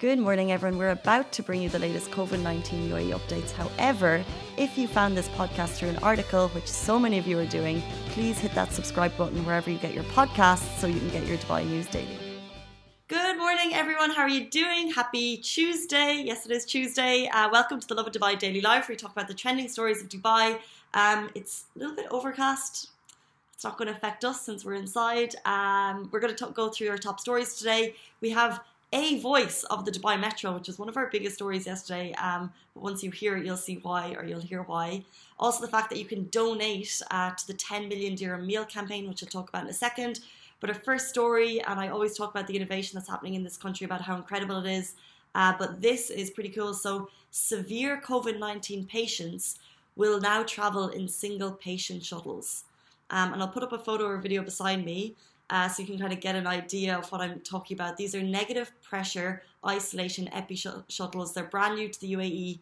Good morning, everyone. We're about to bring you the latest COVID 19 UAE updates. However, if you found this podcast through an article, which so many of you are doing, please hit that subscribe button wherever you get your podcasts so you can get your Dubai news daily. Good morning, everyone. How are you doing? Happy Tuesday. Yes, it is Tuesday. Uh, welcome to the Lovin Dubai Daily Live, where we talk about the trending stories of Dubai. Um, it's a little bit overcast. It's not going to affect us since we're inside. Um, we're going to go through our top stories today. We have a voice of the Dubai Metro, which was one of our biggest stories yesterday. Um, but once you hear it, you'll see why, or you'll hear why. Also, the fact that you can donate uh, to the 10 million dirham meal campaign, which I'll talk about in a second. But our first story, and I always talk about the innovation that's happening in this country, about how incredible it is. Uh, but this is pretty cool. So, severe COVID 19 patients will now travel in single patient shuttles. Um, and I'll put up a photo or video beside me uh, so you can kind of get an idea of what I'm talking about. These are negative pressure isolation epi shuttles. They're brand new to the UAE.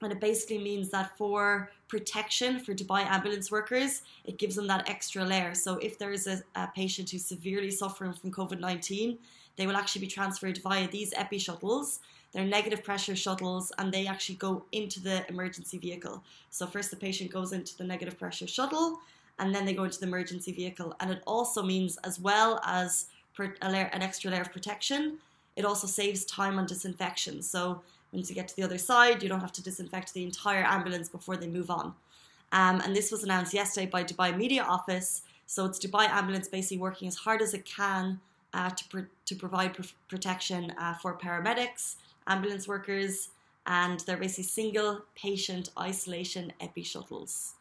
And it basically means that for protection for Dubai ambulance workers, it gives them that extra layer. So if there is a, a patient who's severely suffering from COVID 19, they will actually be transferred via these epi shuttles. They're negative pressure shuttles and they actually go into the emergency vehicle. So, first, the patient goes into the negative pressure shuttle and then they go into the emergency vehicle. And it also means, as well as an extra layer of protection, it also saves time on disinfection. So once you get to the other side, you don't have to disinfect the entire ambulance before they move on. Um, and this was announced yesterday by Dubai Media Office. So it's Dubai Ambulance basically working as hard as it can uh, to, pr- to provide pr- protection uh, for paramedics, ambulance workers, and they're basically single patient isolation epi shuttles.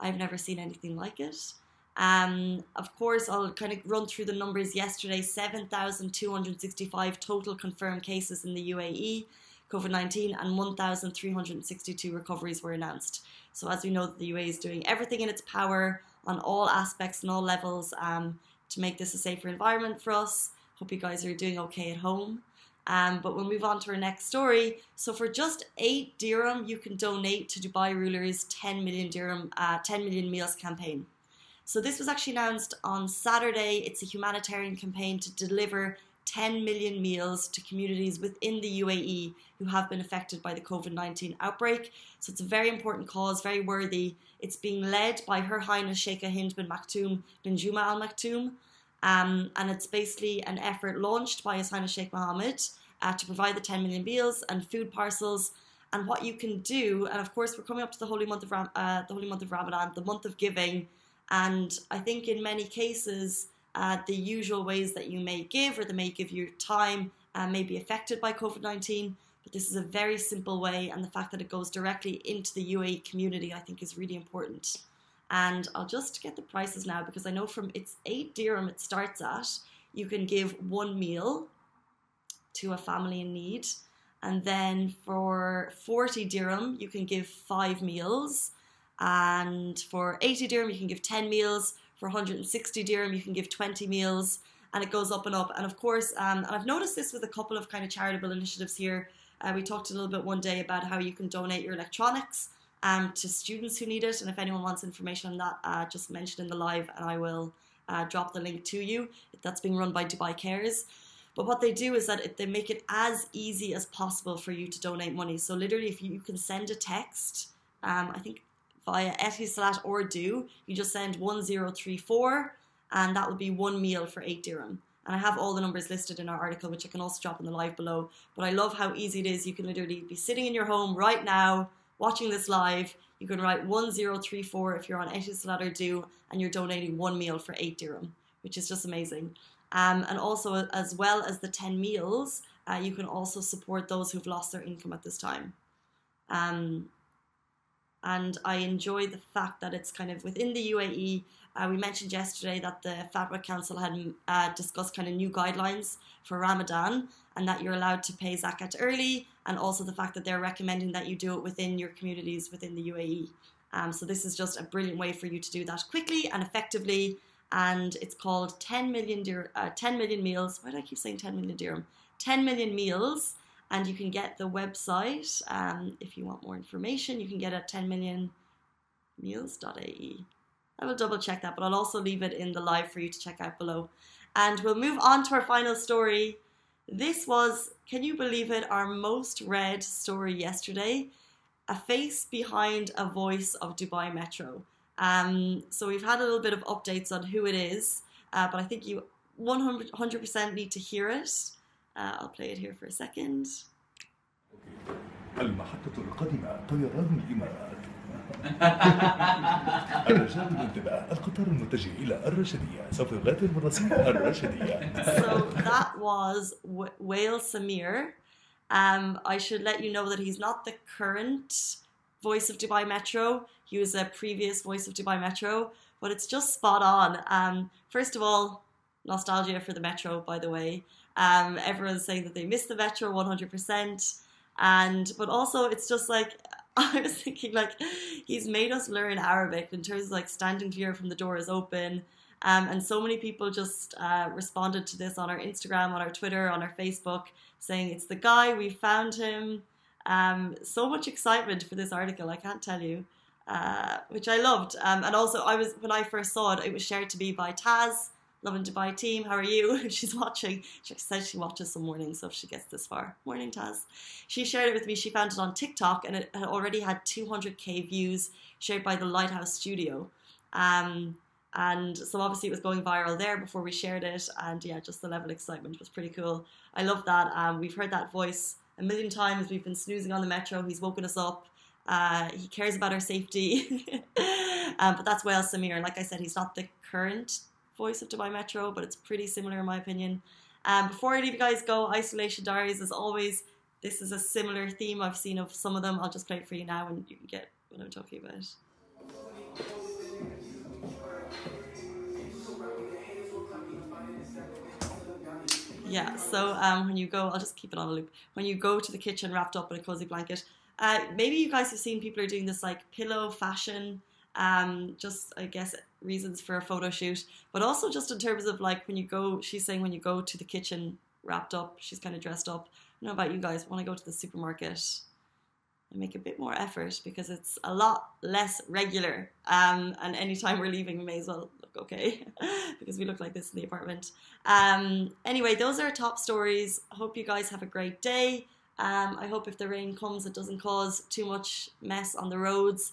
I've never seen anything like it. Um, of course, I'll kind of run through the numbers yesterday 7,265 total confirmed cases in the UAE, COVID 19, and 1,362 recoveries were announced. So, as we know, the UAE is doing everything in its power on all aspects and all levels um, to make this a safer environment for us. Hope you guys are doing okay at home. Um, but we'll move on to our next story. So for just eight dirham, you can donate to Dubai Rulers 10 million dirham, uh, 10 million meals campaign. So this was actually announced on Saturday. It's a humanitarian campaign to deliver 10 million meals to communities within the UAE who have been affected by the COVID 19 outbreak. So it's a very important cause, very worthy. It's being led by Her Highness Sheikha Hind bin Maktoum bin Juma Al Maktoum. Um, and it's basically an effort launched by His Highness Sheikh Mohammed uh, to provide the 10 million meals and food parcels. And what you can do, and of course, we're coming up to the holy month of Ram- uh, the holy month of Ramadan, the month of giving. And I think in many cases, uh, the usual ways that you may give or they may give your time uh, may be affected by COVID 19. But this is a very simple way, and the fact that it goes directly into the UAE community, I think, is really important. And I'll just get the prices now because I know from it's eight dirham it starts at. You can give one meal to a family in need. And then for 40 dirham, you can give five meals. And for 80 dirham, you can give 10 meals. For 160 dirham, you can give 20 meals. And it goes up and up. And of course, um, and I've noticed this with a couple of kind of charitable initiatives here. Uh, we talked a little bit one day about how you can donate your electronics um, to students who need it. And if anyone wants information on that, uh, just mention in the live and I will uh, drop the link to you. That's being run by Dubai Cares. But what they do is that they make it as easy as possible for you to donate money. So literally, if you, can send a text, um, I think via Etisalat or du, you just send 1034 and that would be one meal for 8 dirham. And I have all the numbers listed in our article, which I can also drop in the live below. But I love how easy it is. You can literally be sitting in your home right now, watching this live. You can write 1034 if you're on Etisalat or du, and you're donating one meal for 8 dirham, which is just amazing. Um, and also, as well as the 10 meals, uh, you can also support those who've lost their income at this time. Um, and I enjoy the fact that it's kind of within the UAE. Uh, we mentioned yesterday that the Fatwa Council had uh, discussed kind of new guidelines for Ramadan and that you're allowed to pay zakat early, and also the fact that they're recommending that you do it within your communities within the UAE. Um, so, this is just a brilliant way for you to do that quickly and effectively and it's called 10 million, dir- uh, 10 million meals. Why do I keep saying 10 million dirham? 10 million meals, and you can get the website um, if you want more information. You can get at 10millionmeals.ae. I will double check that, but I'll also leave it in the live for you to check out below. And we'll move on to our final story. This was, can you believe it, our most read story yesterday? A face behind a voice of Dubai Metro. Um, so we've had a little bit of updates on who it is, uh, but I think you 100% need to hear it. Uh, I'll play it here for a second. المحطة القادمة طيران الإمارات الرجاء بالانتباه القطار المتجه إلى الرشدية سوف يغادر من رصيف الرشدية So that was Wael Samir. Um, I should let you know that he's not the current voice of Dubai Metro. He was a previous voice of Dubai Metro, but it's just spot on. Um, first of all, nostalgia for the Metro, by the way. Um, everyone's saying that they miss the Metro 100%. And, but also it's just like, I was thinking like, he's made us learn Arabic in terms of like standing clear from the door is open. Um, and so many people just uh, responded to this on our Instagram, on our Twitter, on our Facebook, saying it's the guy, we found him. Um, so much excitement for this article, I can't tell you, uh, which I loved. Um, and also, I was when I first saw it, it was shared to me by Taz, Lovin Dubai team. How are you? She's watching. She says she watches some mornings, so if she gets this far, morning Taz. She shared it with me. She found it on TikTok, and it had already had 200k views shared by the Lighthouse Studio. Um, and so obviously it was going viral there before we shared it. And yeah, just the level of excitement was pretty cool. I love that. Um, we've heard that voice a million times. We've been snoozing on the metro. He's woken us up. Uh, he cares about our safety. um, but that's Wael Samir. And like I said, he's not the current voice of Dubai Metro, but it's pretty similar in my opinion. Um, before I leave you guys go, Isolation Diaries, as always, this is a similar theme I've seen of some of them. I'll just play it for you now and you can get what I'm talking about. Yeah, so um, when you go, I'll just keep it on a loop. When you go to the kitchen wrapped up in a cozy blanket, uh, maybe you guys have seen people are doing this like pillow fashion, um, just I guess reasons for a photo shoot, but also just in terms of like when you go, she's saying when you go to the kitchen wrapped up, she's kind of dressed up. I don't know about you guys, when I go to the supermarket, I make a bit more effort because it's a lot less regular. Um, and anytime we're leaving, we may as well look okay because we look like this in the apartment. Um, anyway, those are top stories. Hope you guys have a great day. Um, I hope if the rain comes, it doesn't cause too much mess on the roads.